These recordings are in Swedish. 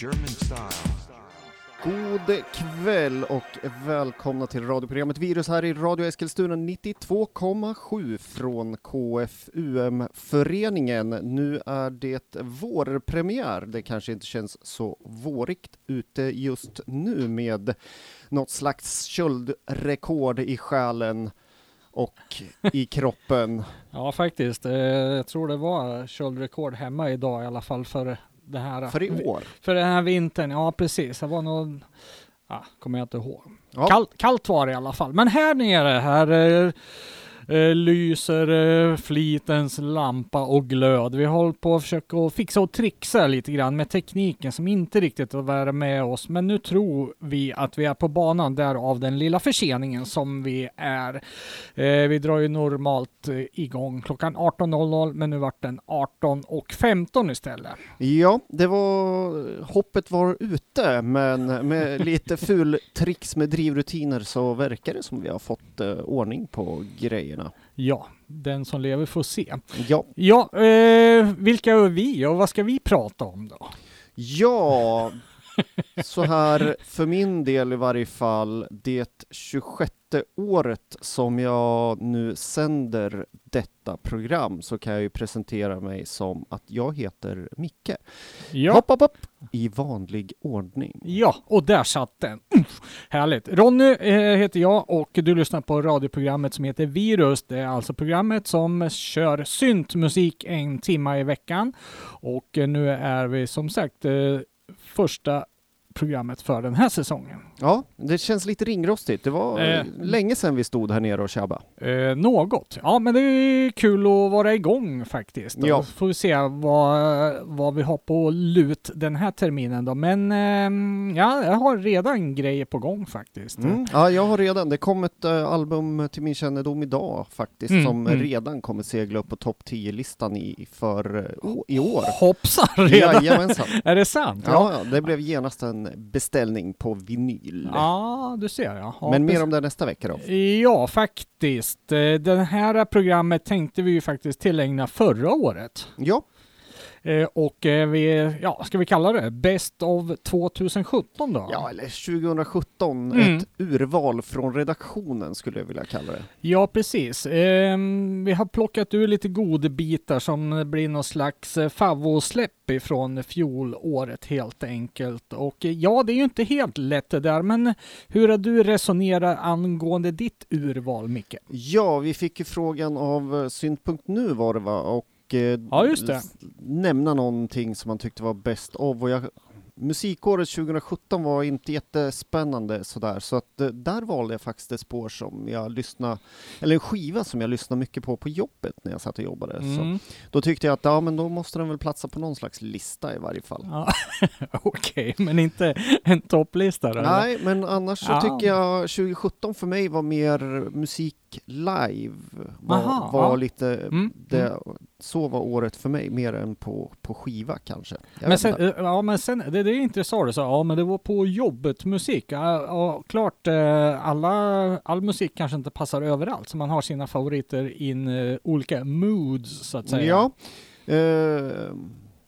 German style. God kväll och välkomna till radioprogrammet Virus här i Radio Eskilstuna 92,7 från KFUM-föreningen. Nu är det vårpremiär. Det kanske inte känns så vårigt ute just nu med något slags köldrekord i själen och i kroppen. Ja, faktiskt. Eh, Jag tror det var köldrekord hemma idag i alla fall för det här. För i år. För den här vintern, ja precis. Det var nog, ja, kommer jag inte ihåg. Ja. Kallt, kallt var det i alla fall. Men här nere, här eh, lyser eh, flitens lampa och glöd. Vi håller på att försöka fixa och trixa lite grann med tekniken som inte riktigt har varit med oss. Men nu tror vi att vi är på banan därav den lilla förseningen som vi är. Eh, vi drar ju normalt igång klockan 18.00 men nu vart den 18.15 istället. Ja, det var, hoppet var ute, men med lite ful tricks med drivrutiner så verkar det som vi har fått ordning på grejerna. Ja, den som lever får se. Ja, Ja, eh, vilka är vi och vad ska vi prata om då? ja, så här för min del i varje fall, det 26 året som jag nu sänder detta program så kan jag ju presentera mig som att jag heter Micke. Ja, Hopp, hopp, hopp, i vanlig ordning. ja och där satt den. Mm, härligt. Ronny eh, heter jag och du lyssnar på radioprogrammet som heter Virus. Det är alltså programmet som kör syntmusik en timme i veckan. Och eh, nu är vi som sagt eh, första programmet för den här säsongen. Ja, det känns lite ringrostigt. Det var Eh. länge sedan vi stod här nere och tjabbade. Eh, något. Ja, men det är kul att vara igång faktiskt. Ja. Får vi se vad, vad vi har på lut den här terminen då. Men ehm, ja, jag har redan grejer på gång faktiskt. Mm. Ja, jag har redan, det kom ett eh, album till min kännedom idag faktiskt, Mm, som mm. redan kommer segla upp på topp 10-listan i, för eh, i år. Hoppsan redan! Jajamensan. Är det sant? Ja, ja, det blev genast en beställning på vinyl. Ja, du ser ja. ja Men mer om det nästa vecka då. Ja, faktiskt. Eh, Det här programmet tänkte vi ju faktiskt tillägna förra året. Ja, Och eh, vi, ja, ska vi kalla det Best of 2017 då? ja eller 2017, Mm. ett urval från redaktionen skulle jag vilja kalla det. Ja, precis. Ehm, vi har plockat ur lite godbitar som blir någon slags eh, favvosläpp ifrån fjolåret helt enkelt. Och eh, ja, det är ju inte helt lätt det där, men hur har du resonerat angående ditt urval, Micke? Ja, vi fick ju frågan av eh, Synt.nu var det va? Och eh, Ja, just det. s- nämna någonting som man tyckte var bäst av. Och jag, musikåret 2017 var inte jättespännande sådär, så att eh, där valde jag faktiskt ett spår som jag lyssnade, eller en skiva som jag lyssnade mycket på på jobbet när jag satt och jobbade. Så Mm. då tyckte jag att ja, men då måste den väl platsa på någon slags lista i varje fall. Ja. Okej, men inte en topplista då? eller? Nej, men annars så Ja. tycker jag 2017 för mig var mer musik live. Var, Aha, var ja. lite, Mm, det, så var året för mig, mer än på, på skiva kanske. Jag Men sen, eh, ja, men sen, det, det är intressant, du sa, ja men det var på jobbet musik. Ja, ja, klart, eh, alla, all musik kanske inte passar överallt, så man har sina favoriter in eh, olika moods så att säga. Ja, eh,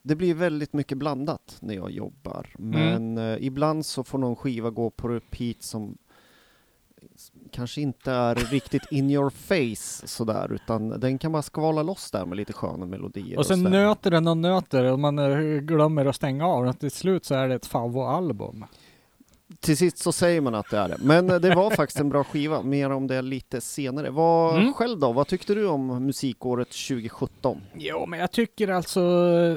det blir väldigt mycket blandat när jag jobbar, Mm. men eh, ibland så får någon skiva gå på repeat som kanske inte är riktigt in your face sådär, utan den kan bara skvala loss där med lite sköna melodier. Och sen sådär. nöter den och nöter och man glömmer att stänga av den. Till slut så är det ett favvoalbum. Till sist så säger man att det är det. Men det var faktiskt en bra skiva, mer om det lite senare. Vad Mm. själv då? Vad tyckte du om musikåret 2017? Jo, men jag tycker alltså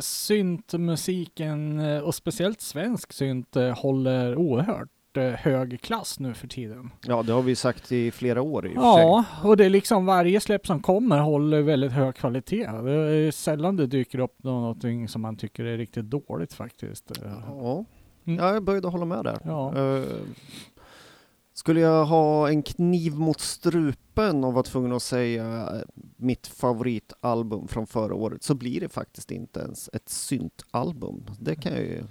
syntmusiken eh, och speciellt svensk synt eh, håller oerhört hög klass nu för tiden. Ja, det har vi sagt i flera år i och för sig. Ja, och det är liksom varje släpp som kommer håller väldigt hög kvalitet. Det är sällan det dyker upp någonting som man tycker är riktigt dåligt faktiskt. Ja, Mm. ja jag började hålla med där. Ja. Eh, skulle jag ha en kniv mot strupen och vara tvungen att säga eh, mitt favoritalbum från förra året så blir det faktiskt inte ens ett syntalbum. Det kan jag ju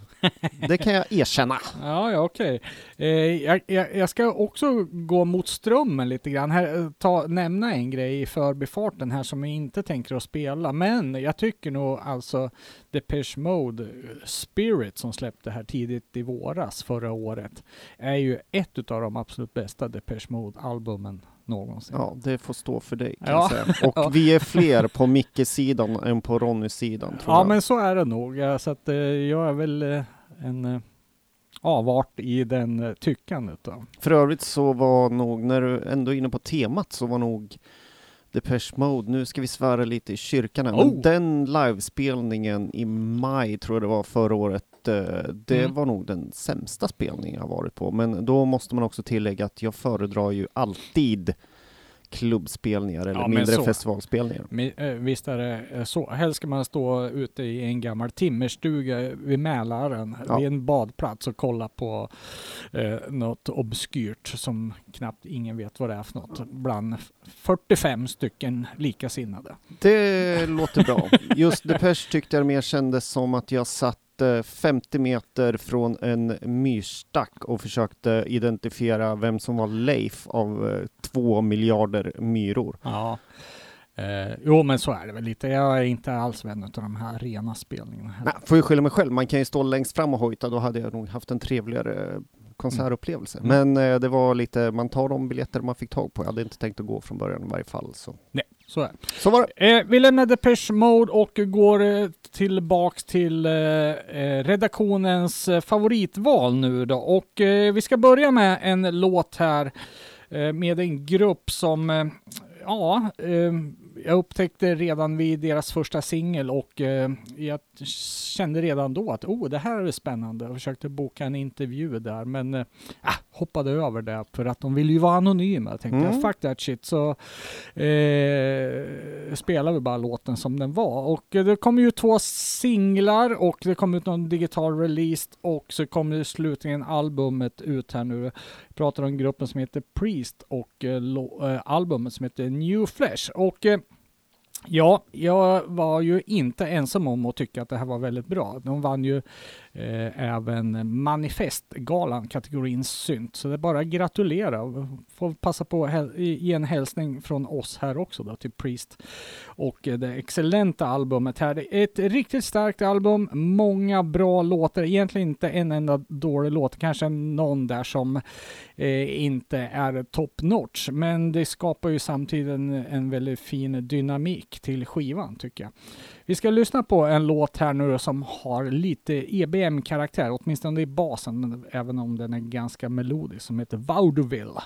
det kan jag erkänna. Ja, ja okej. Eh, jag, jag, jag ska också gå mot strömmen lite grann. Här, eh, ta, nämna en grej i förbifarten här som jag inte tänker att spela. Men jag tycker nog alltså Depeche Mode eh, Spirit som släppte här tidigt i våras förra året är ju ett utav de absolut bästa Depeche Mode-albumen någonsin. Ja, det får stå för dig kan Ja. jag säga. Och vi är fler på Micke-sidan än på Ronny-sidan Ja, jag. men så är det nog. Så att, eh, jag är väl eh, en eh, avart i den tyckandet. Då. För övrigt så var nog, när du ändå är inne på temat, så var nog Depeche Mode, nu ska vi svära lite i kyrkan här, Oh! men den livespelningen i maj, tror jag det var förra året, eh, det Mm. var nog den sämsta spelningen jag varit på. Men då måste man också tillägga att jag föredrar ju alltid klubbspelningar eller Ja, mindre så. festivalspelningar. Men, eh, visst är det eh, så. Helst ska man stå ute i en gammal timmerstuga vid Mälaren, Ja. vid en badplats och kolla på eh, något obskyrt som knappt ingen vet vad det är för något. Bland 45 stycken likasinnade. Det låter bra. Just Depeche tyckte jag mer kändes som att jag satt eh, 50 meter från en myrstack och försökte identifiera vem som var Leif av eh, två miljarder myror. Ja. Eh, jo, men så är det väl lite. Jag är inte alls vän av de här rena spelningarna. heller. Nej, får ju skylla mig själv, man kan ju stå längst fram och hojta, då hade jag nog haft en trevligare eh, konsertupplevelse. Mm. Men eh, det var lite, man tar de biljetter man fick tag på. Jag hade inte tänkt att gå från början i varje fall. Så, Nej, så är så var det. Eh, vi lämnar Depeche Mode och går eh, tillbaks till eh, eh, redaktionens eh, favoritval nu då. Och eh, vi ska börja med en låt här med en grupp som, ja, jag upptäckte redan vid deras första singel och eh, jag kände redan då att oh, det här är spännande och försökte boka en intervju där men eh, ah, hoppade över det för att de vill ju vara anonyma. Jag tänkte Mm. fuck that shit så eh, spelar vi bara låten som den var. Och eh, det kom ju två singlar och det kom ut någon digital release och så kom ju slutligen albumet ut här nu. Pratar om gruppen som heter Priest och eh, eh, albumet som heter New Flesh. Och eh, Ja, jag var ju inte ensam om att tycka att det här var väldigt bra. De vann ju Eh, även Manifestgalan, kategorin synt. Så det är bara att gratulera. och Får passa på att ge en hälsning från oss här också då till Priest. Och eh, det excellenta albumet här. Det är ett riktigt starkt album, många bra låtar. Egentligen inte en enda dålig låt, kanske någon där som eh, inte är top notch. Men det skapar ju samtidigt en, en väldigt fin dynamik till skivan tycker jag. Vi ska lyssna på en låt här nu som har lite EBM-karaktär, åtminstone i basen, även om den är ganska melodisk, som heter Vaudeville.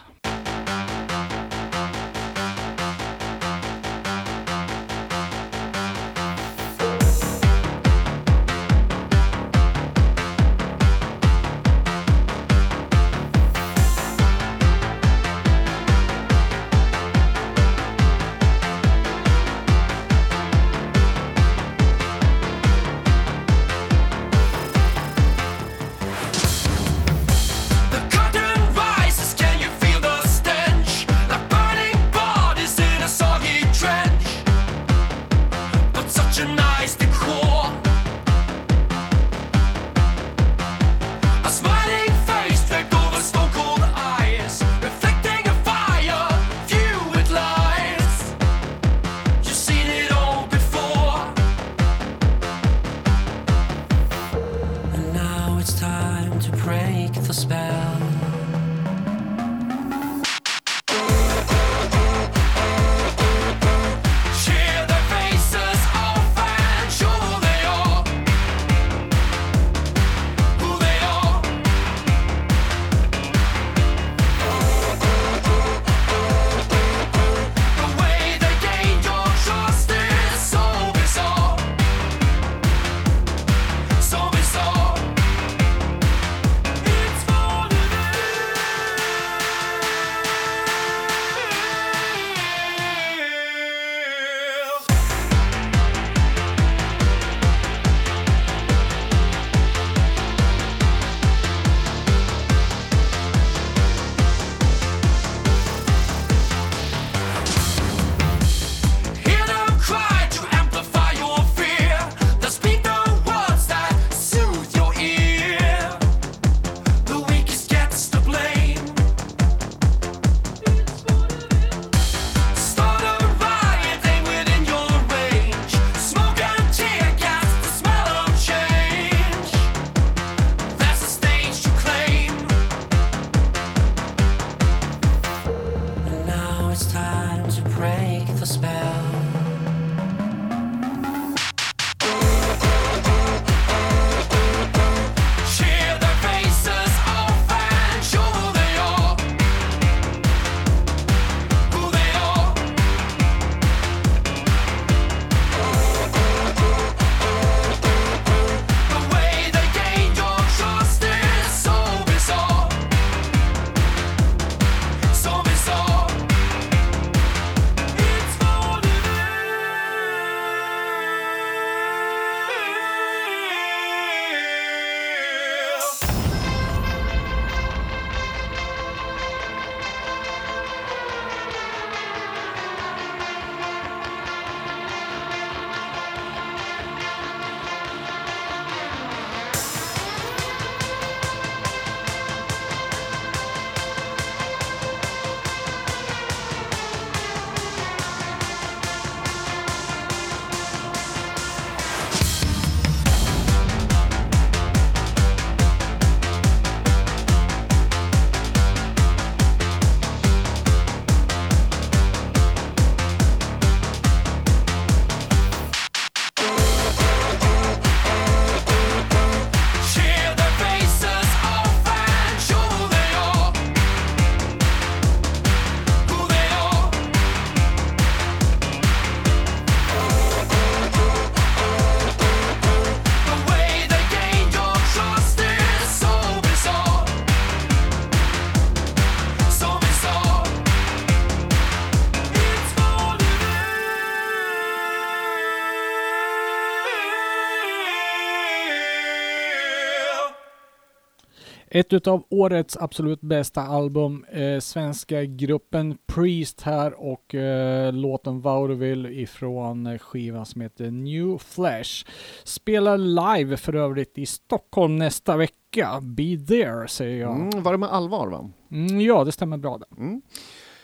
Ett utav årets absolut bästa album, eh, svenska gruppen Priest här och eh, låten Vaudeville ifrån eh, skivan som heter New Flesh. Spelar live för övrigt i Stockholm nästa vecka. Be there säger jag. Mm, var det med allvar va? Mm, ja, det stämmer bra det. Mm.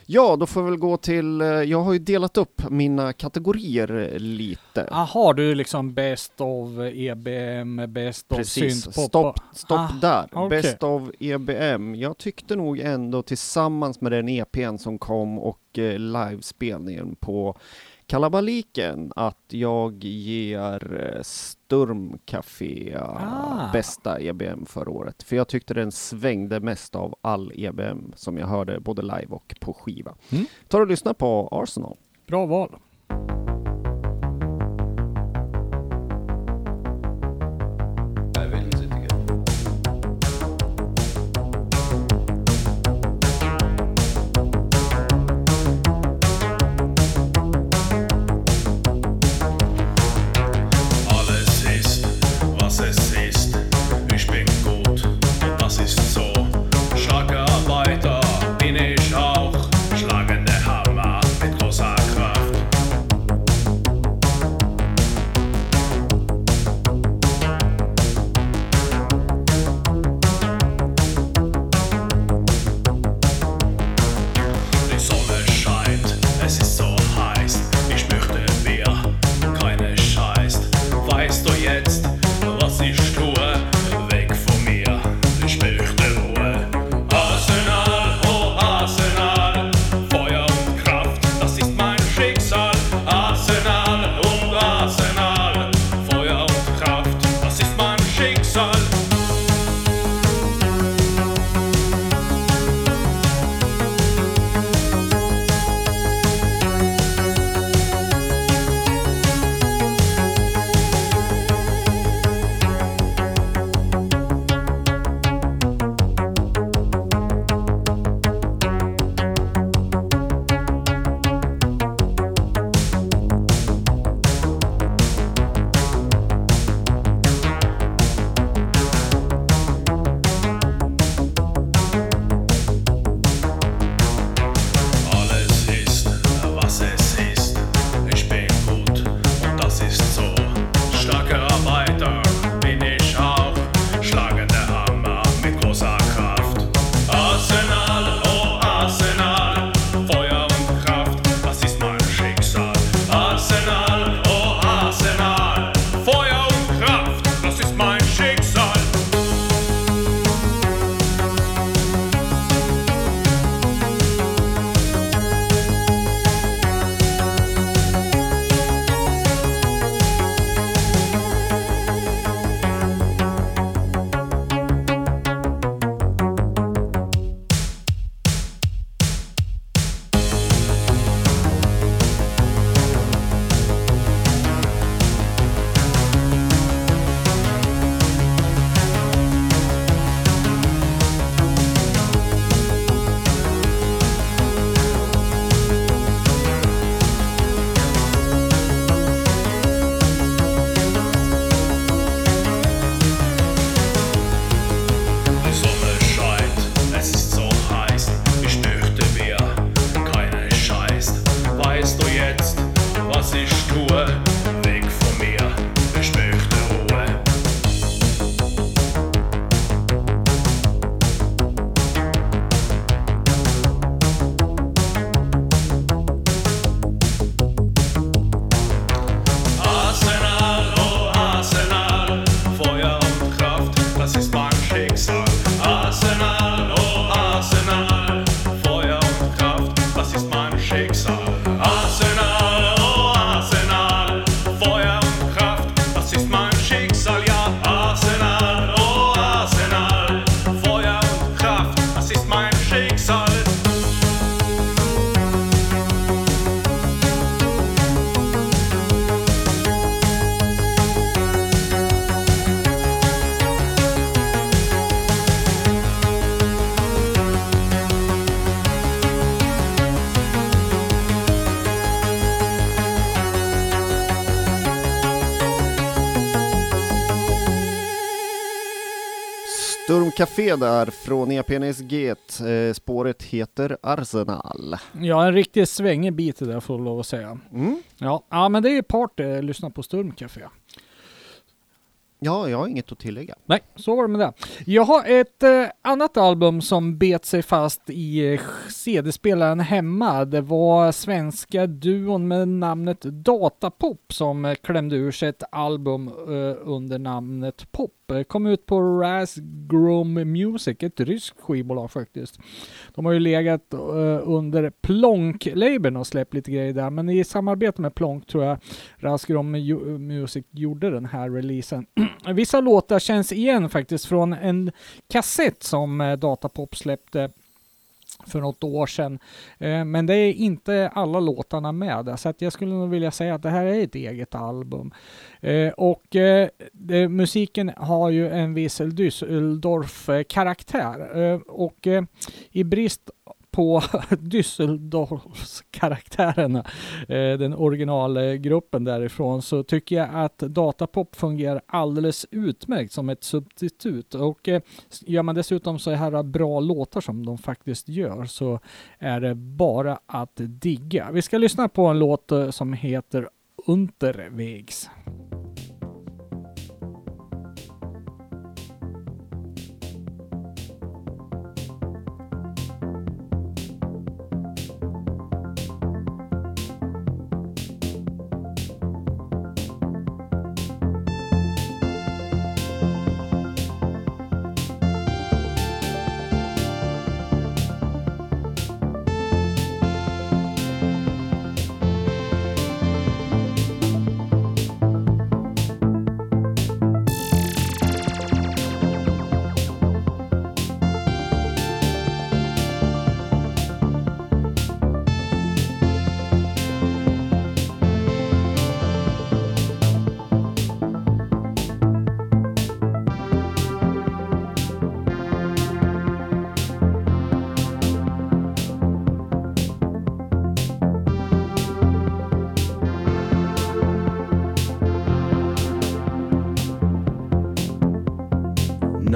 Ja, då får vi väl gå till, eh, jag har ju delat upp mina kategorier lite. Aha, du är liksom Best of EBM, Best of Precis, Syntpop. stopp, stopp Ah, där. okej. Best of EBM. Jag tyckte nog ändå tillsammans med den EPn som kom och eh, livespelningen på Kalabaliken att jag ger eh, Sturm Café Ah. bästa EBM förra året. För jag tyckte den svängde mest av all EBM som jag hörde både live och på skiva. Mm. Ta och lyssna på Arsenal. Bra val. Café där från EPN SG. Eh, spåret heter Arsenal. Ja, en riktigt svängig bit det där får jag lov att säga. Mm. Ja, ja men det är ju party, lyssna på Sturmcafé. Ja, jag har inget att tillägga. Nej, så var det med det. Jag har ett eh, annat album som bet sig fast i eh, CD-spelaren hemma. Det var svenska duon med namnet Datapop som eh, klämde ur sig ett album under namnet Pop. Eh, kom ut på Razgrom Music, ett ryskt skivbolag faktiskt. De har ju legat eh, under Plonk-labeln och släppt lite grejer där, men i samarbete med Plonk tror jag Razgrom Music gjorde den här releasen. Vissa låtar känns igen faktiskt från en kassett som eh, Datapop släppte för något år sedan. Eh, men det är inte alla låtarna med, så att jag skulle nog vilja säga att det här är ett eget album. Eh, och eh, musiken har ju en viss Düsseldorf-karaktär. Och i brist på Düsseldorfs-karaktärerna, eh, den originalgruppen därifrån, så tycker jag att Datapop fungerar alldeles utmärkt som ett substitut. Och eh, gör man dessutom så här bra låtar som de faktiskt gör så är det bara att digga. Vi ska lyssna på en låt eh, som heter Unterwegs.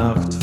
Nacht.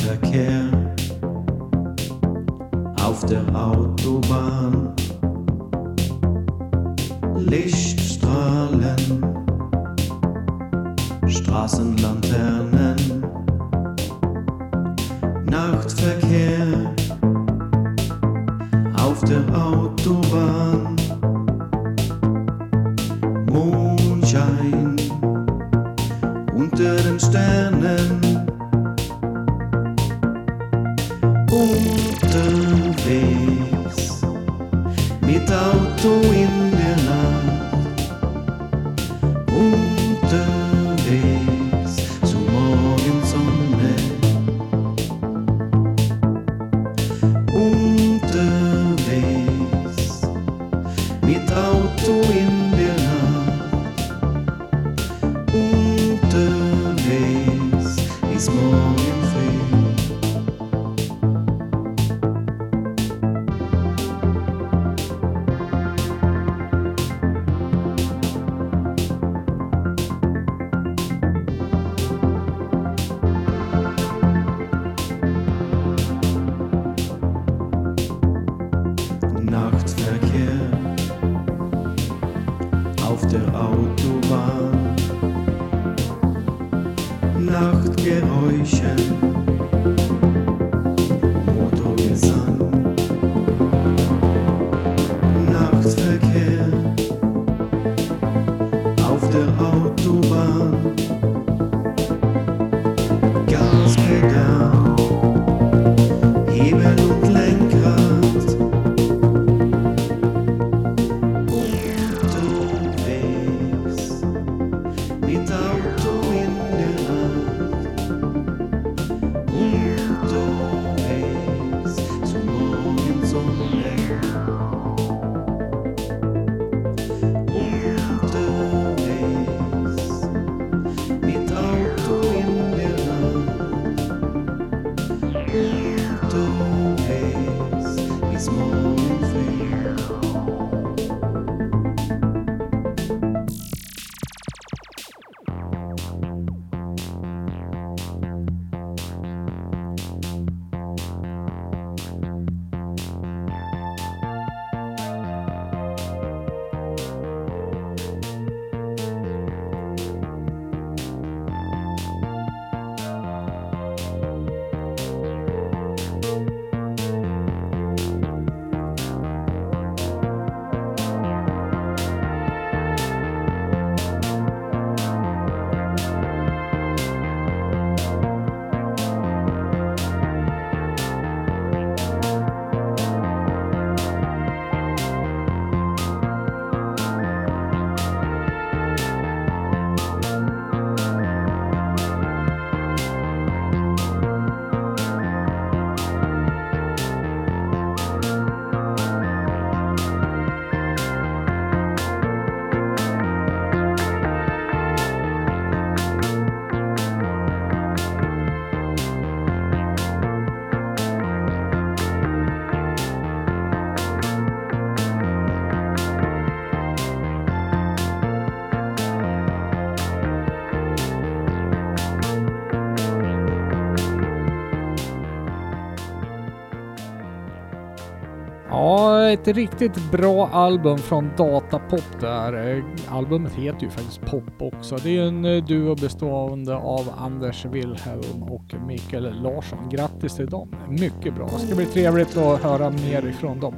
Ja, ett riktigt bra album från Datapop där. Albumet heter ju faktiskt Pop också. Det är en eh, duo bestående av Anders Wilhelm och Mikael Larsson. Grattis till dem. Mycket bra. Det ska bli trevligt att höra mer ifrån dem.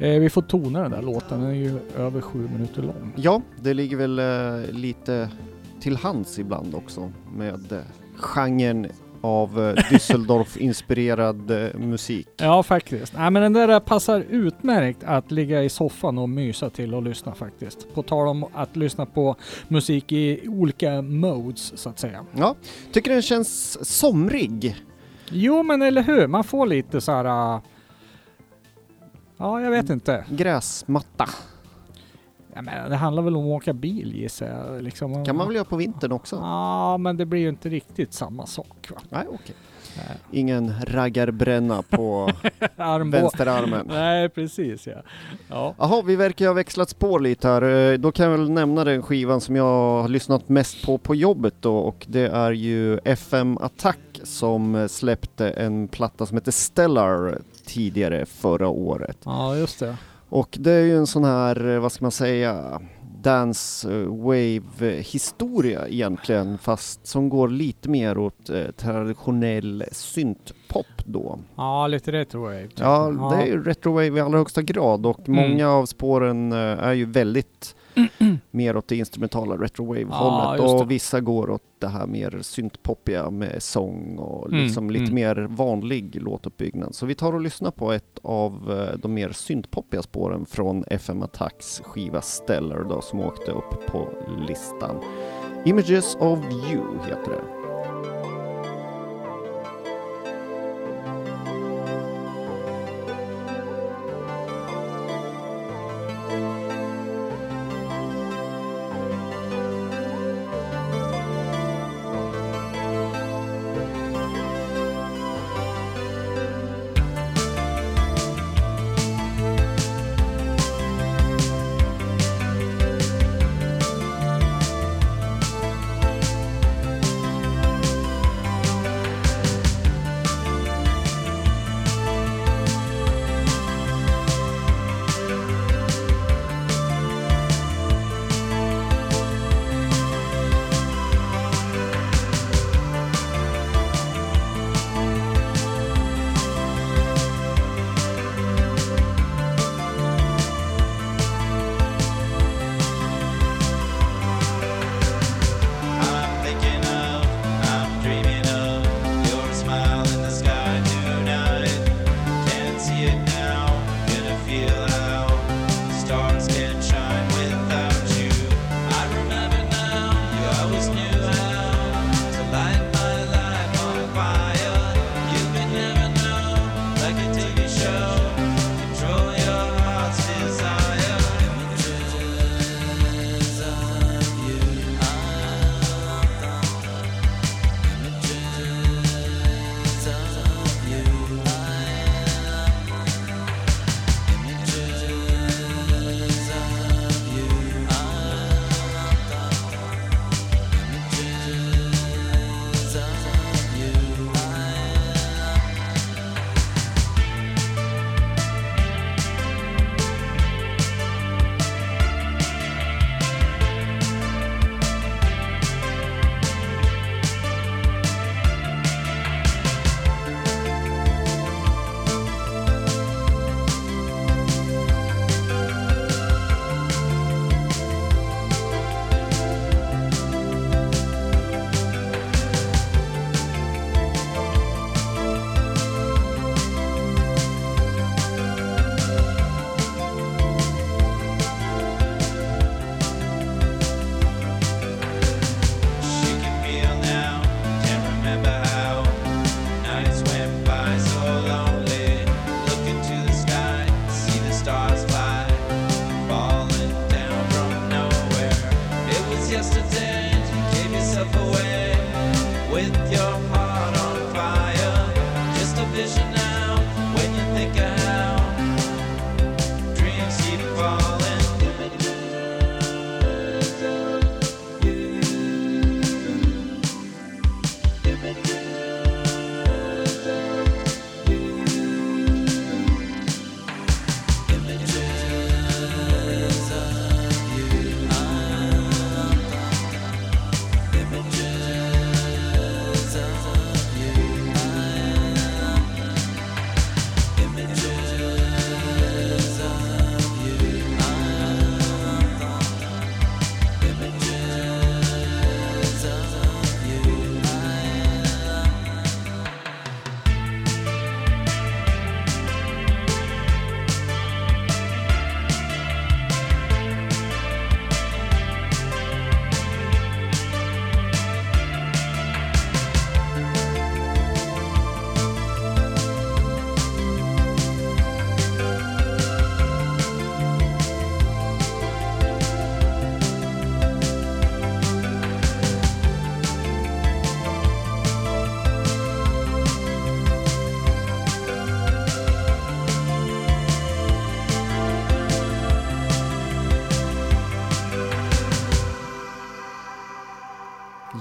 Eh, vi får tona den där låten. Den är ju över sju minuter lång. Ja, det ligger väl eh, lite till hands ibland också med genren av eh, Düsseldorf-inspirerad eh, musik. Ja, faktiskt. Nej, men den där passar utmärkt att ligga i soffan och mysa till och lyssna faktiskt. På tal om att lyssna på musik i olika modes så att säga. Ja, tycker den känns somrig. Jo, men eller hur? Man får lite så här. Ja, jag vet inte. Gräsmatta Ja, men det handlar väl om att åka bil gissar jag. Liksom. kan man väl göra på vintern också? Ja, men det blir ju inte riktigt samma sak. Va? Nej, okej. Nej. Ingen raggarbränna på vänsterarmen. Nej, precis ja. Ja. Jaha, vi verkar ha växlat spår lite här. Eh, Då kan jag väl nämna den skivan som jag har lyssnat mest på på jobbet då och det är ju FM Attack som eh, släppte en platta som heter Stellar tidigare förra året. ja, just det. Och det är ju en sån här, eh, vad ska man säga, dance eh, wave historia egentligen fast som går lite mer åt eh, traditionell syntpop då. Ja, lite retrowave. typ. Ja, det är ju retrowave i allra högsta grad och Mm. många av spåren eh, är ju väldigt mer åt det instrumentala retrowave-hållet det. och vissa går åt det här mer syntpoppiga med sång och Mm, liksom lite mm. mer vanlig låtuppbyggnad. Så vi tar och lyssnar på ett av eh, de mer syntpoppiga spåren från FM Attacks skiva Stellar då som åkte upp på listan. Images of You heter det.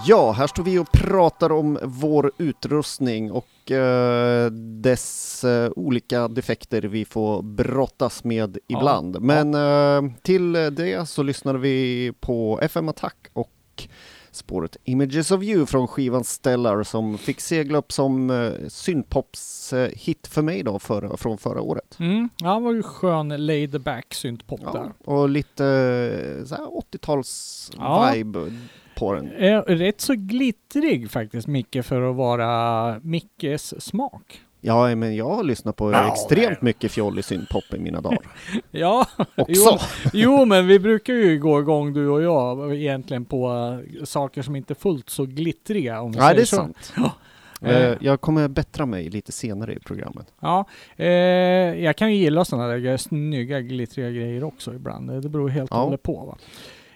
Ja, här står vi och pratar om vår utrustning och eh, dess eh, olika defekter vi får brottas med Ja, ibland. Men eh, till det så lyssnar vi på FM Attack och spåret Images of You från skivan Stellar som fick segla upp som eh, synpops eh, hit för mig då förra, från förra året. Mm. Ja, det var ju skön laid back syntpop Ja, där. och lite eh, så här 80-tals Ja. På den. Rätt så glittrig faktiskt Micke för att vara Mickes smak. Ja, men jag har lyssnat på Ja, extremt mycket fjollig syntpop i mina dagar Ja, också. jo men vi brukar ju gå igång du och jag egentligen på saker som inte är fullt så glittriga om vi Nej, säger det är så. sant. Ja. Eh, Eh, Jag kommer bättra mig lite senare i programmet. Ja, eh, jag kan ju gilla sådana där snygga glittriga grejer också ibland. Det beror helt och Ja. hållet på. Va?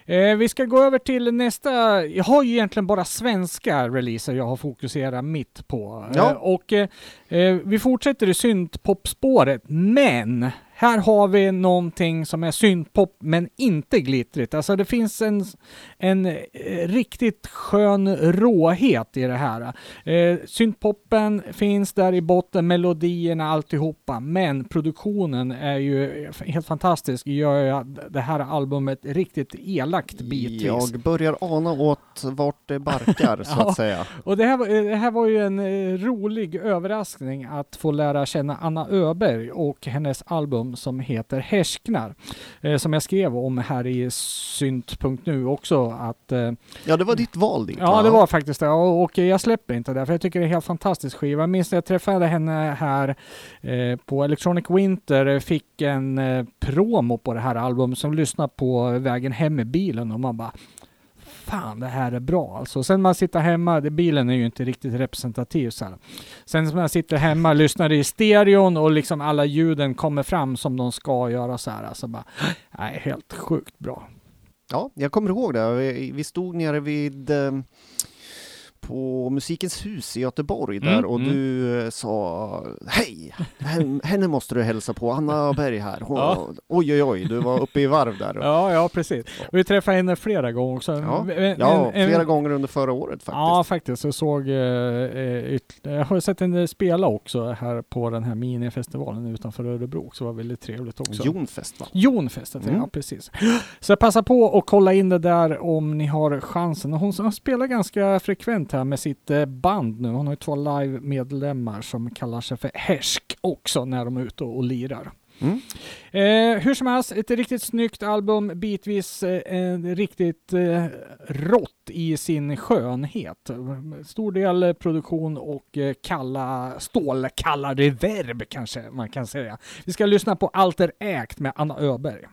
Eh, vi ska gå över till nästa. Jag har ju egentligen bara svenska releaser jag har fokuserat mitt på. Ja. Eh, och eh, eh, vi fortsätter i syntpopspåret, men här har vi någonting som är syntpop men inte glittrigt. Alltså det finns en, en eh, riktigt skön råhet i det här. Eh, syntpoppen finns där i botten, melodierna, alltihopa. Men produktionen är ju helt fantastisk. Gör ju det här albumet riktigt elakt bitvis. Jag börjar ana åt vart det barkar, så att säga. Och det här, var- det här var ju en eh, rolig överraskning att få lära känna Anna Öberg och hennes album som heter Härsknar. Eh, som jag skrev om här i synt.nu också att eh, Ja, det var ditt val dit, Ja, det var faktiskt det. Och och jag släpper inte det, för jag tycker det är en helt fantastisk skiva. Jag minns när jag träffade henne här eh, på Electronic Winter, fick en eh, promo på det här albumet som lyssnade på vägen hem i bilen och man bara Fan, det här är bra alltså. Sen man sitter hemma, det, bilen är ju inte riktigt representativ så här. Sen när man sitter hemma, lyssnar i stereon och liksom alla ljuden kommer fram som de ska göra så här. Alltså bara, nej, helt sjukt bra. Ja, jag kommer ihåg det. Vi, vi stod nere vid eh, på Musikens hus i Göteborg där Mm, och mm. du eh, sa Hej! Hen- Henne måste du hälsa på, Anna Berg här. Hon, Ja. Oj oj oj, du var uppe i varv där. Ja, ja precis. Och vi träffade henne flera gånger också. Ja, En- ja en- flera gånger under förra året faktiskt. Ja, faktiskt. Jag såg, eh, eh, yt- jag har sett henne spela också här på den här minifestivalen utanför Örebro, så det var väldigt trevligt också. Jonfest va? Jonfestet, Mm. ja precis. Så passa på och kolla in det där om ni har chansen. Hon spelar ganska frekvent här med sitt eh, band nu. Hon har ju två live-medlemmar som kallar sig för Härsk också när de är ute och lirar. Mm. Eh, hur som helst, ett riktigt snyggt album, bitvis eh, riktigt eh, rått i sin skönhet. Stor del eh, produktion och eh, kalla, stålkalla reverb kanske man kan säga. Vi ska lyssna på Alter Ägt med Anna Öberg.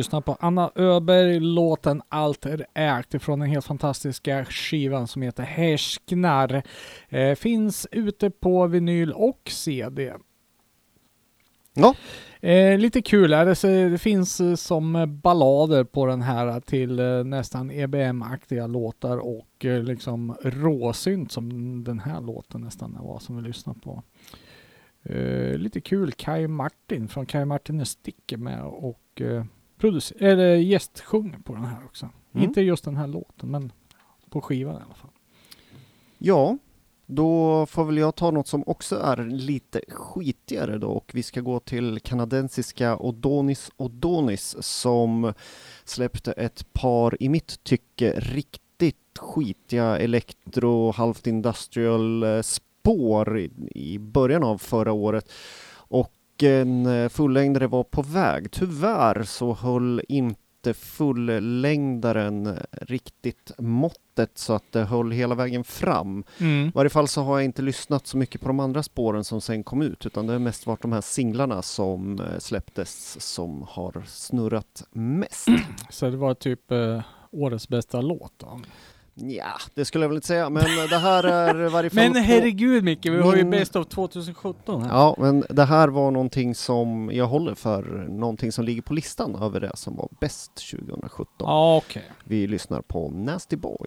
Vi lyssnar på Anna Öberg, låten Allt är ägt ifrån den helt fantastiska skivan som heter Härsknar. Eh, finns ute på vinyl och CD. Ja. Eh, lite kul är det, det finns eh, som ballader på den här till eh, nästan EBM-aktiga låtar och eh, liksom råsynt som den här låten nästan var som vi lyssnar på. Eh, lite kul, Kai Martin från Kai Martin är Sticker med och eh, producer- eller gästsjunger på den här också. Mm. Inte just den här låten, men på skivan i alla fall. Ja, då får väl jag ta något som också är lite skitigare då och vi ska gå till kanadensiska Odonis Odonis som släppte ett par i mitt tycke riktigt skitiga elektro, halvt industrial eh, spår i, i början av förra året och en eh, fullängdare var på väg. Tyvärr så höll inte fullängdaren riktigt måttet så att det höll hela vägen fram. I varje fall så har jag inte lyssnat så mycket på de andra spåren som sen kom ut utan det har mest varit de här singlarna som eh, släpptes som har snurrat mest. Så det var typ eh, årets bästa låt då. Ja, det skulle jag väl inte säga men det här är varje fall Men herregud Micke, vi har ju min- Best of 2017 här. Ja, men det här var någonting som jag håller för någonting som ligger på listan över det som var bäst 2017. Ja, okej. Vi lyssnar på Nasty Boy.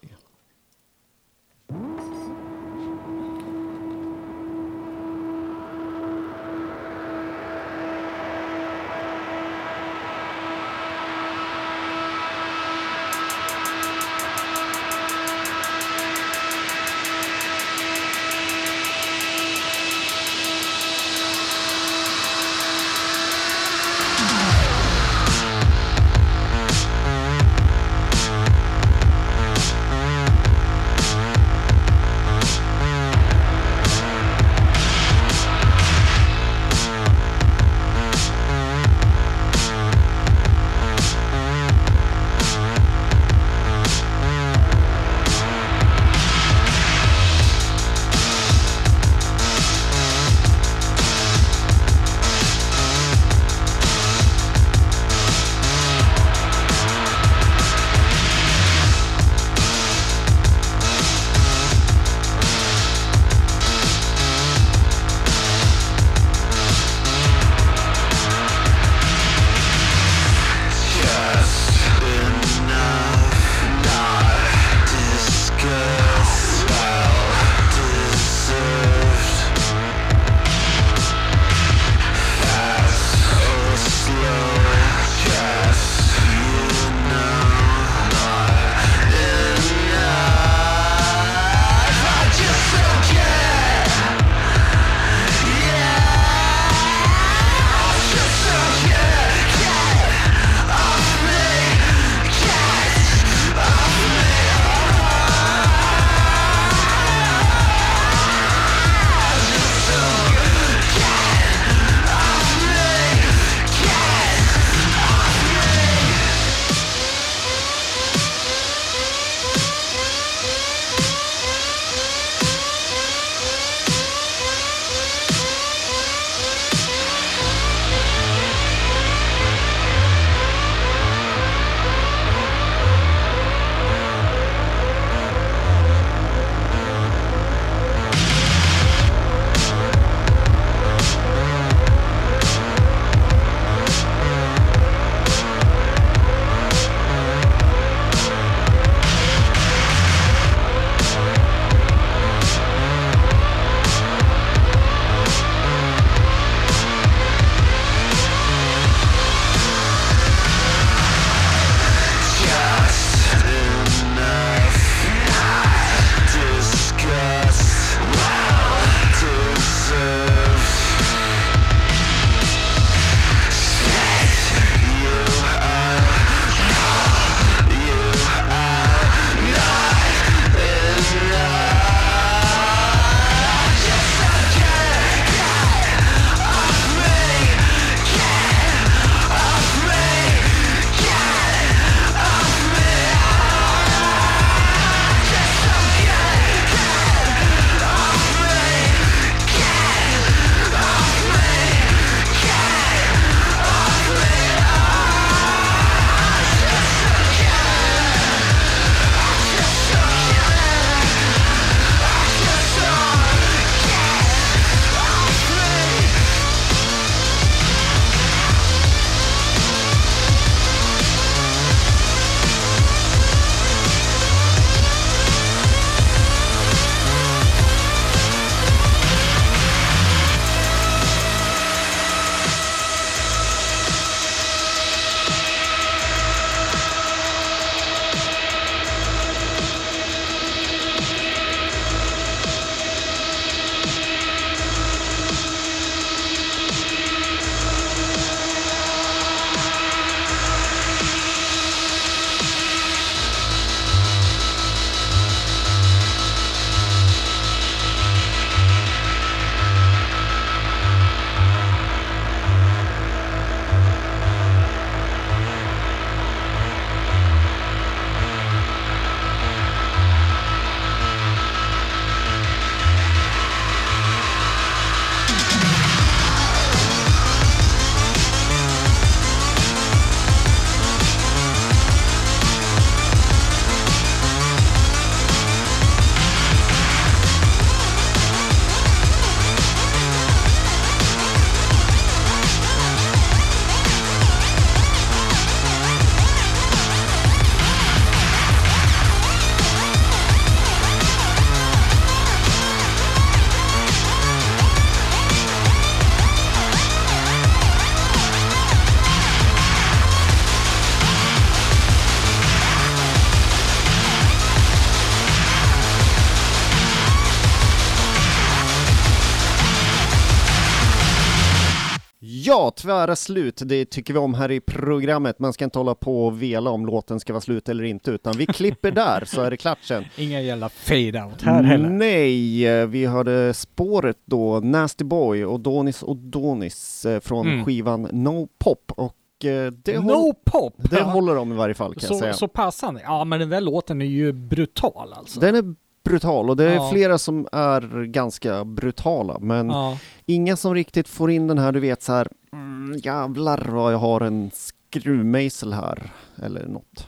Ja, tvära slut, det tycker vi om här i programmet. Man ska inte hålla på och vela om låten ska vara slut eller inte, utan vi klipper där så är det klart sen. Inga jävla fade-out här heller. Nej, eh, vi hörde spåret då, Nasty Boy och Donis och Donis eh, från Mm. skivan No Pop och eh, det, håll, No pop! det håller de i varje fall kan jag så, säga. så passande. Ja men den där låten är ju brutal alltså. Den är brutal och det är Ja. flera som är ganska brutala, men Ja. Inga som riktigt får in den här, du vet så här, mm, jävlar vad jag har en skruvmejsel här, eller något.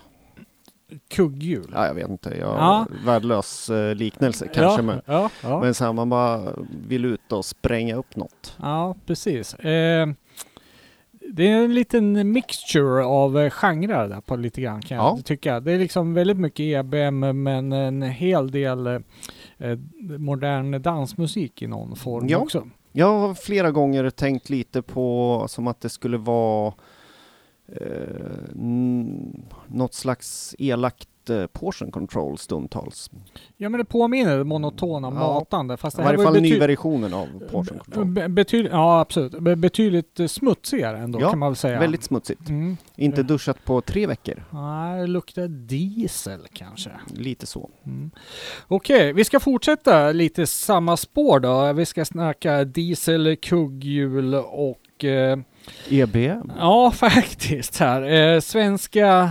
Kugghjul. Ja, jag vet inte, jag Ja. värdelös eh, liknelse kanske, men, men så här, man bara vill ut och spränga upp något. ja, precis. Eh, det är en liten mixture av eh, genrer där på lite grann kan Ja. jag tycka. Det är liksom väldigt mycket EBM men en hel del eh, eh, modern dansmusik i någon form Ja. också. Jag har flera gånger tänkt lite på som att det skulle vara eh, något slags elakt eh, portion control stundtals. Ja men det påminner monotona Ja. matande fast I det här varje var fall nyversionen av portion control. Be- betyd- ja absolut. Be- betydligt eh, smutsigare ändå Ja, kan man väl säga. Väldigt smutsigt. Mm. Inte duschat på tre veckor. Nej, det luktar diesel kanske. Lite så. Mm. Okej, vi ska fortsätta lite samma spår då. Vi ska snacka diesel, kugghjul och eh, EBM. ja, faktiskt här. Eh, svenska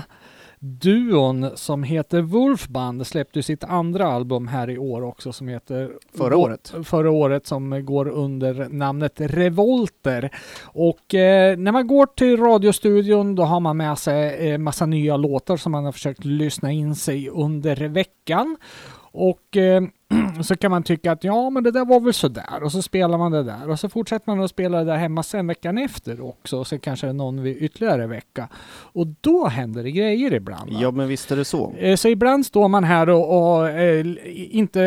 duon som heter Wolfband släppte sitt andra album här i år också som heter Förra året. Förra året som går under namnet Revolter. Och eh, när man går till radiostudion då har man med sig eh, massa nya låtar som man har försökt lyssna in sig under veckan. Och eh, så kan man tycka att ja, men det där var väl sådär. Och så spelar man det där. Och så fortsätter man att spela det där hemma sen veckan efter också. Och sen kanske någon ytterligare vecka. Och då händer det grejer ibland. va? Ja, men visst är det så. Eh, Så ibland står man här och, och eh, inte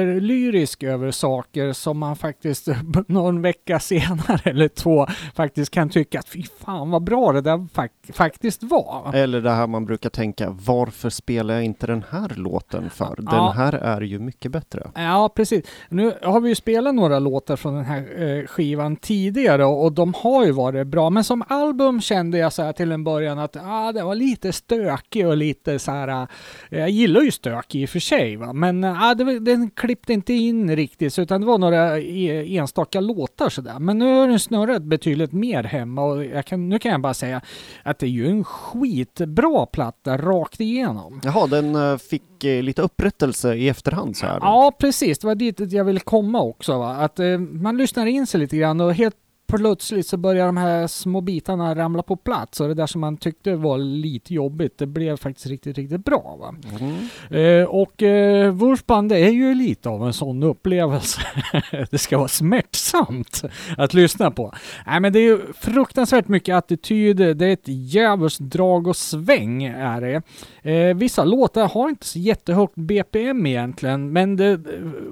överlyrisk över saker som man faktiskt någon vecka senare eller två faktiskt kan tycka att fy fan vad bra det där fak- faktiskt var. Eller det här man brukar tänka, varför spelar jag inte den här låten för? Den Ja. här är ju mycket bättre. Ja, precis. Nu har vi ju spelat några låtar från den här eh, skivan tidigare och, de har ju varit bra. Men som album kände jag så här till en början att ah, det var lite stökig och lite så här. Eh, jag gillar ju stök i och för sig, va? men ah, det, den klippte inte in riktigt, så utan det var några e- enstaka låtar sådär. Men nu har den snurrat betydligt mer hemma och kan, nu kan jag bara säga att det är ju en skitbra platta rakt igenom. Jaha, den eh, fick lite upprättelse i efterhand så här. Ja, precis. Det var dit jag ville komma också. Va? Att eh, man lyssnar in sig lite grann och helt plötsligt så börjar de här små bitarna ramla på plats och det där som man tyckte var lite jobbigt, det blev faktiskt riktigt, riktigt bra. Va? Mm. Eh, och eh, Wolfband är ju lite av en sån upplevelse. det ska vara smärtsamt att lyssna på. Nej men det är ju fruktansvärt mycket attityd, det är ett djävulskt drag och sväng är det. Eh, vissa låtar har inte så jättehögt BPM egentligen, men det eh,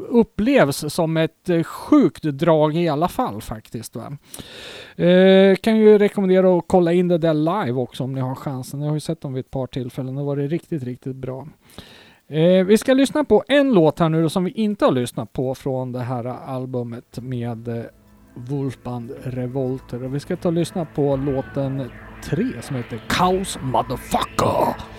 upplevs som ett eh, sjukt drag i alla fall faktiskt. Va? Eh, kan ju rekommendera att kolla in det där live också om ni har chansen. Jag har ju sett dem vid ett par tillfällen. Det var det riktigt, riktigt bra. Eh, vi ska lyssna på en låt här nu då som vi inte har lyssnat på från det här albumet med eh, Wolfband Revolter. Och vi ska ta och lyssna på låten 3 som heter Kaos Motherfucker.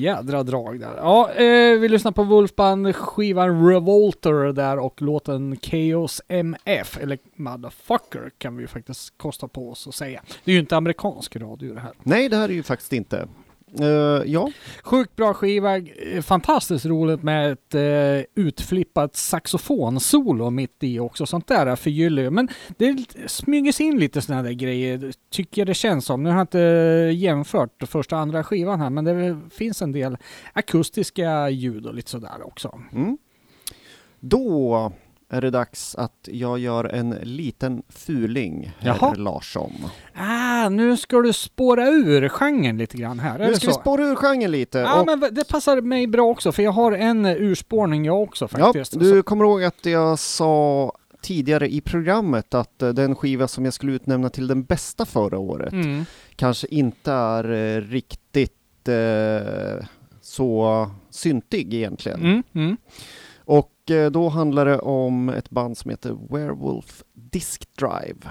Jädra drag där. Ja, eh, vi lyssnar på Wolfband skivan Revolter där och låten Chaos MF, eller Motherfucker kan vi ju faktiskt kosta på oss att säga. Det är ju inte amerikansk radio det här. Nej, det här är ju faktiskt inte. Eh, ja, Sjukt bra skiva, fantastiskt roligt med ett eh, utflippat saxofonsolo mitt i också, sånt där förgyller ju. Men det smyger sig in lite sådana där grejer, tycker jag det känns som. Nu har jag inte jämfört första och andra skivan här, men det finns en del akustiska ljud och lite sådär också. Mm. Då är det dags att jag gör en liten fuling, herr Jaha. Larsson. Ah, nu ska du spåra ur genren lite grann här, är Nu ska vi spåra ur genren lite. Ja, och, men det passar mig bra också, för jag har en urspårning jag också ja, faktiskt. du kommer ihåg att jag sa tidigare i programmet att eh, den skiva som jag skulle utnämna till den bästa förra året mm. kanske inte är eh, riktigt eh, så syntig egentligen. Mm, mm. Och då handlar det om ett band som heter Werewolf Disc Drive.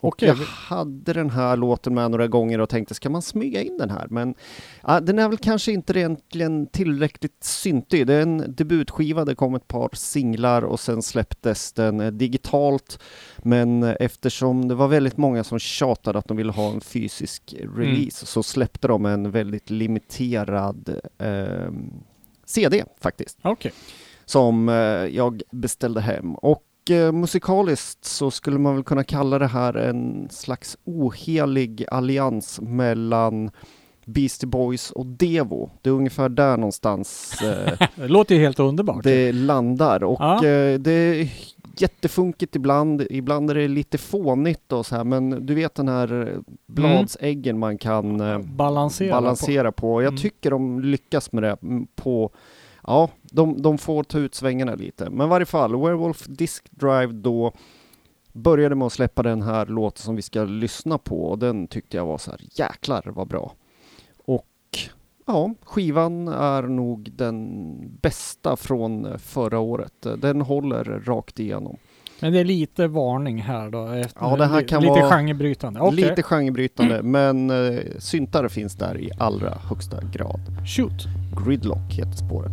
Och Okej. jag hade den här låten med några gånger och tänkte, ska man smyga in den här? Men ja, den är väl kanske inte egentligen tillräckligt syntig. Det är en debutskiva, det kom ett par singlar och sen släpptes den eh, digitalt. Men eh, eftersom det var väldigt många som tjatade att de ville ha en fysisk release så släppte de en väldigt limiterad eh, CD faktiskt Okej. Som eh, jag beställde hem. Och eh, musikaliskt så skulle man väl kunna kalla det här en slags ohelig allians mellan Beastie Boys och Devo. Det är ungefär där någonstans eh, Det låter ju helt underbart. det landar. Och Ja. eh, det är jättefunkigt ibland, ibland är det lite fånigt och så här, men du vet den här bladsäggen man kan eh, Balansera, balansera på. Jag Mm. tycker de lyckas med det på Ja, de, de får ta ut svängarna lite. Men i varje fall, Werewolf Disc Drive då började med att släppa den här låten som vi ska lyssna på och den tyckte jag var så här jäklar vad bra. Och ja, skivan är nog den bästa från eh, förra året. Den håller rakt igenom. Men det är lite varning här då. efter- Ja, det här kan lite vara genrebrytande. Okej, Lite genrebrytande, men eh, syntare finns där i allra högsta grad. shoot. Gridlock heter spåret.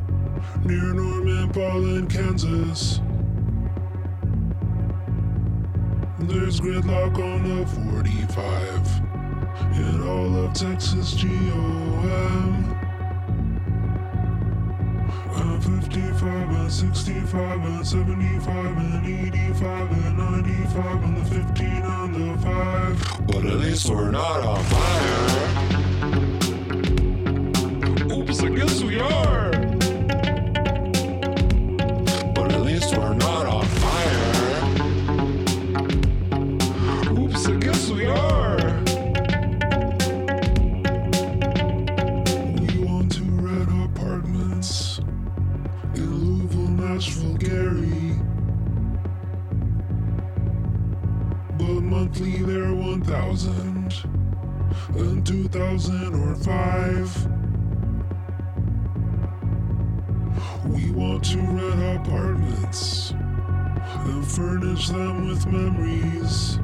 near Norman Paulin, Kansas. There's gridlock on the 45 in all of Texas GOM. And 55 and 65 and 75 and 85 and 95 and the 15 and the 5. But at least we're not on fire. Oops, I guess we are. 2,000 or 5. We want to rent apartments and furnish them with memories.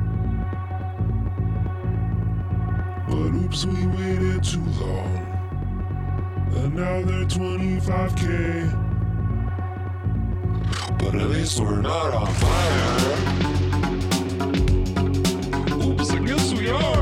But oops, we waited too long. And now they're 25k. But at least we're not on fire. I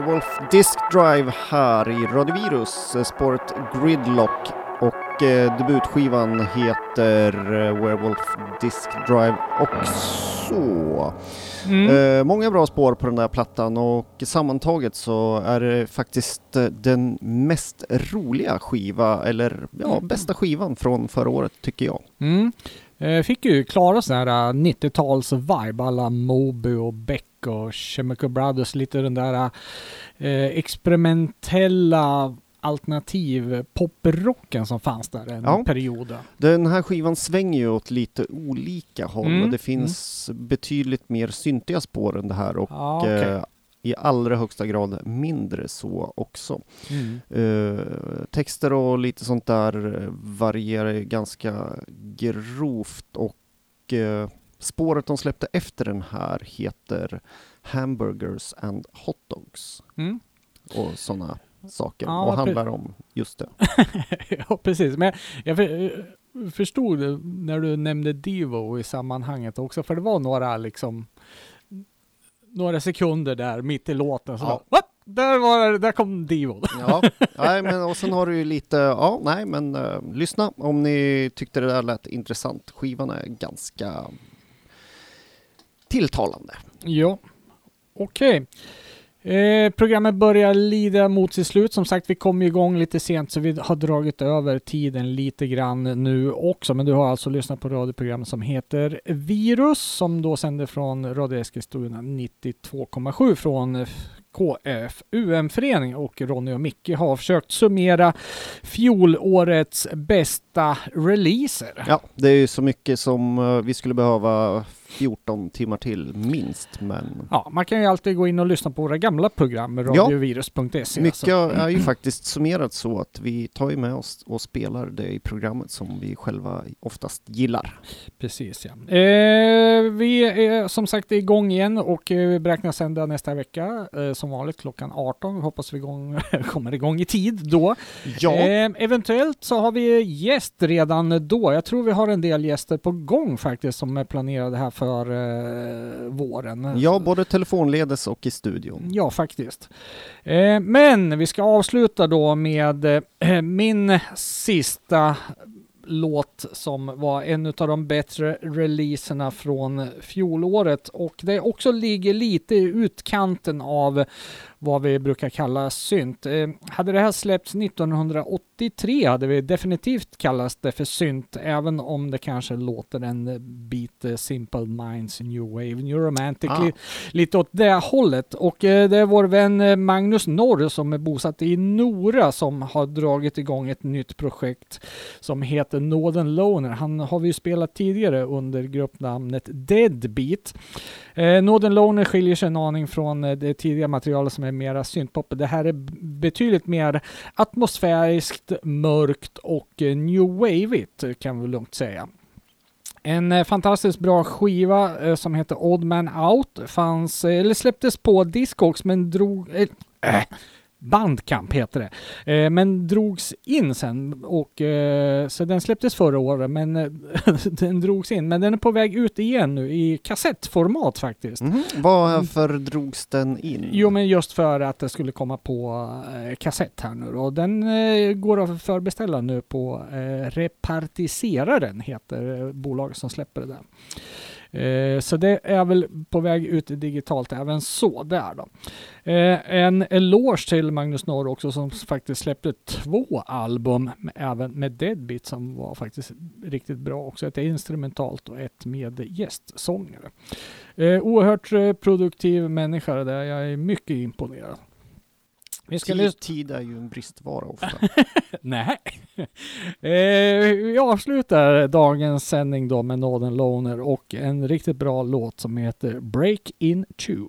Werewolf Disc Drive här i Radiovirus, eh, spåret Gridlock och eh, debutskivan heter eh, Werewolf Disc Drive också. Mm. Eh, många bra spår på den där plattan och sammantaget så är det faktiskt den mest roliga skiva, eller ja, bästa skivan från förra året tycker jag. Mm. Eh, fick ju klara sån här eh, 90-tals-vibe, alla Moby och Beck och Chemical Brothers, lite den där eh, experimentella alternativ poprocken som fanns där en Ja. period. Den här skivan svänger ju åt lite olika håll Mm, det finns betydligt mer syntiga spår än det här och Ja, okej. I allra högsta grad mindre så också. Mm. Eh, texter och lite sånt där eh, varierar ganska grovt och eh, spåret de släppte efter den här heter Hamburgers and Hot Dogs Mm. och sådana saker Ja, och handlar om just det. ja, precis. Men jag eh, förstod när du nämnde Divo i sammanhanget också, för det var några liksom några sekunder där mitt i låten så Ja. bara, "What? där, var, där kom Divo. Ja, nej, men och sen har du ju lite, ja, nej, men eh, lyssna om ni tyckte det där lät intressant. Skivan är ganska tilltalande. Ja, okej. Eh, programmet börjar lida mot sitt slut. Som sagt, vi kom igång lite sent så vi har dragit över tiden lite grann nu också. Men du har alltså lyssnat på radioprogrammet som heter Virus som då sänder från Radio Eskilstuna 92,7 från KFUM-förening och Ronny och Micke har försökt summera fjolårets bästa releaser. Ja, det är ju så mycket som eh, vi skulle behöva 14 timmar till minst, men Ja, man kan ju alltid gå in och lyssna på våra gamla program, radiovirus.se. mycket alltså. är ju faktiskt summerat så att vi tar ju med oss och spelar det i programmet som vi själva oftast gillar. Precis ja. Eh, vi är som sagt igång igen och eh, vi beräknar sända nästa vecka eh, som vanligt klockan 18. Hoppas vi igång, kommer igång i tid då. Ja, Eh, eventuellt så har vi gäst redan då. Jag tror vi har en del gäster på gång faktiskt som är planerade här för eh, våren. ja både telefonledes och i studion. Ja, faktiskt. Eh, men vi ska avsluta då med eh, min sista låt som var en av de bättre releaserna från fjolåret och det också ligger lite i utkanten av vad vi brukar kalla synt. Eh, hade det här släppts 1983 hade vi definitivt kallat det för synt, även om det kanske låter en bit eh, Simple Minds, New Wave, New Romantic, Ah. li- lite åt det hållet. Och eh, det är vår vän eh, Magnus Norr som är bosatt i Nora som har dragit igång ett nytt projekt som heter Northern Loner. Han har vi ju spelat tidigare under gruppnamnet Deadbeat. Eh, Northern Loner skiljer sig en aning från eh, det tidiga materialet som är mera syntpop. Det här är betydligt mer atmosfäriskt, mörkt och eh, new wave-igt kan vi lugnt säga. En eh, fantastiskt bra skiva eh, som heter Odd Man Out fanns, eller släpptes på Discogs men drog... Äh, Bandcamp heter det. Eh, men drogs in sen och eh, så den släpptes förra året men eh, den drogs in. Men den är på väg ut igen nu i kassettformat faktiskt. Mhm. Varför drogs den in? Jo men just för att det skulle komma på eh, kassett här nu och den eh, går att förbeställa nu på eh, Repartiseraren heter bolaget som släpper det där. Eh, så det är väl på väg ut digitalt även så där då. Eh, en eloge till Magnus Norr också som faktiskt släppte två album med, även med Deadbeat som var faktiskt riktigt bra också. Ett instrumentalt och ett med gästsångare. Eh, oerhört produktiv människa det där. Jag är mycket imponerad. Vi ska Tid, lyssna... tid är ju en bristvara ofta. Nej. eh, vi avslutar dagens sändning då med Northern Loner och en riktigt bra låt som heter Break In Two.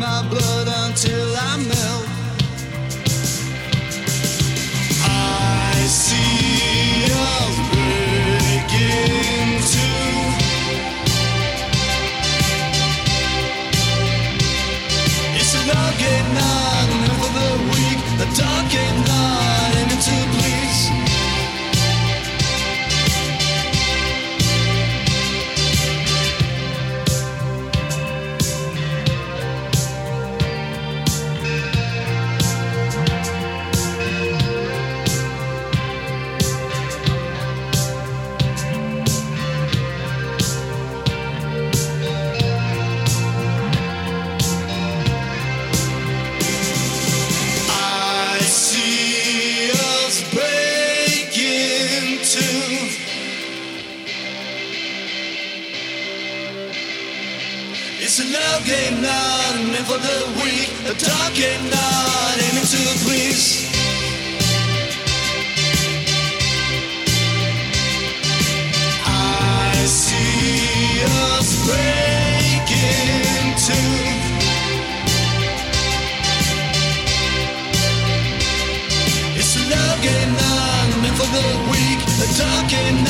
my blood until I melt. I see. talking, not aiming to please. I see us breaking too. It's love not meant for the weak. Talking.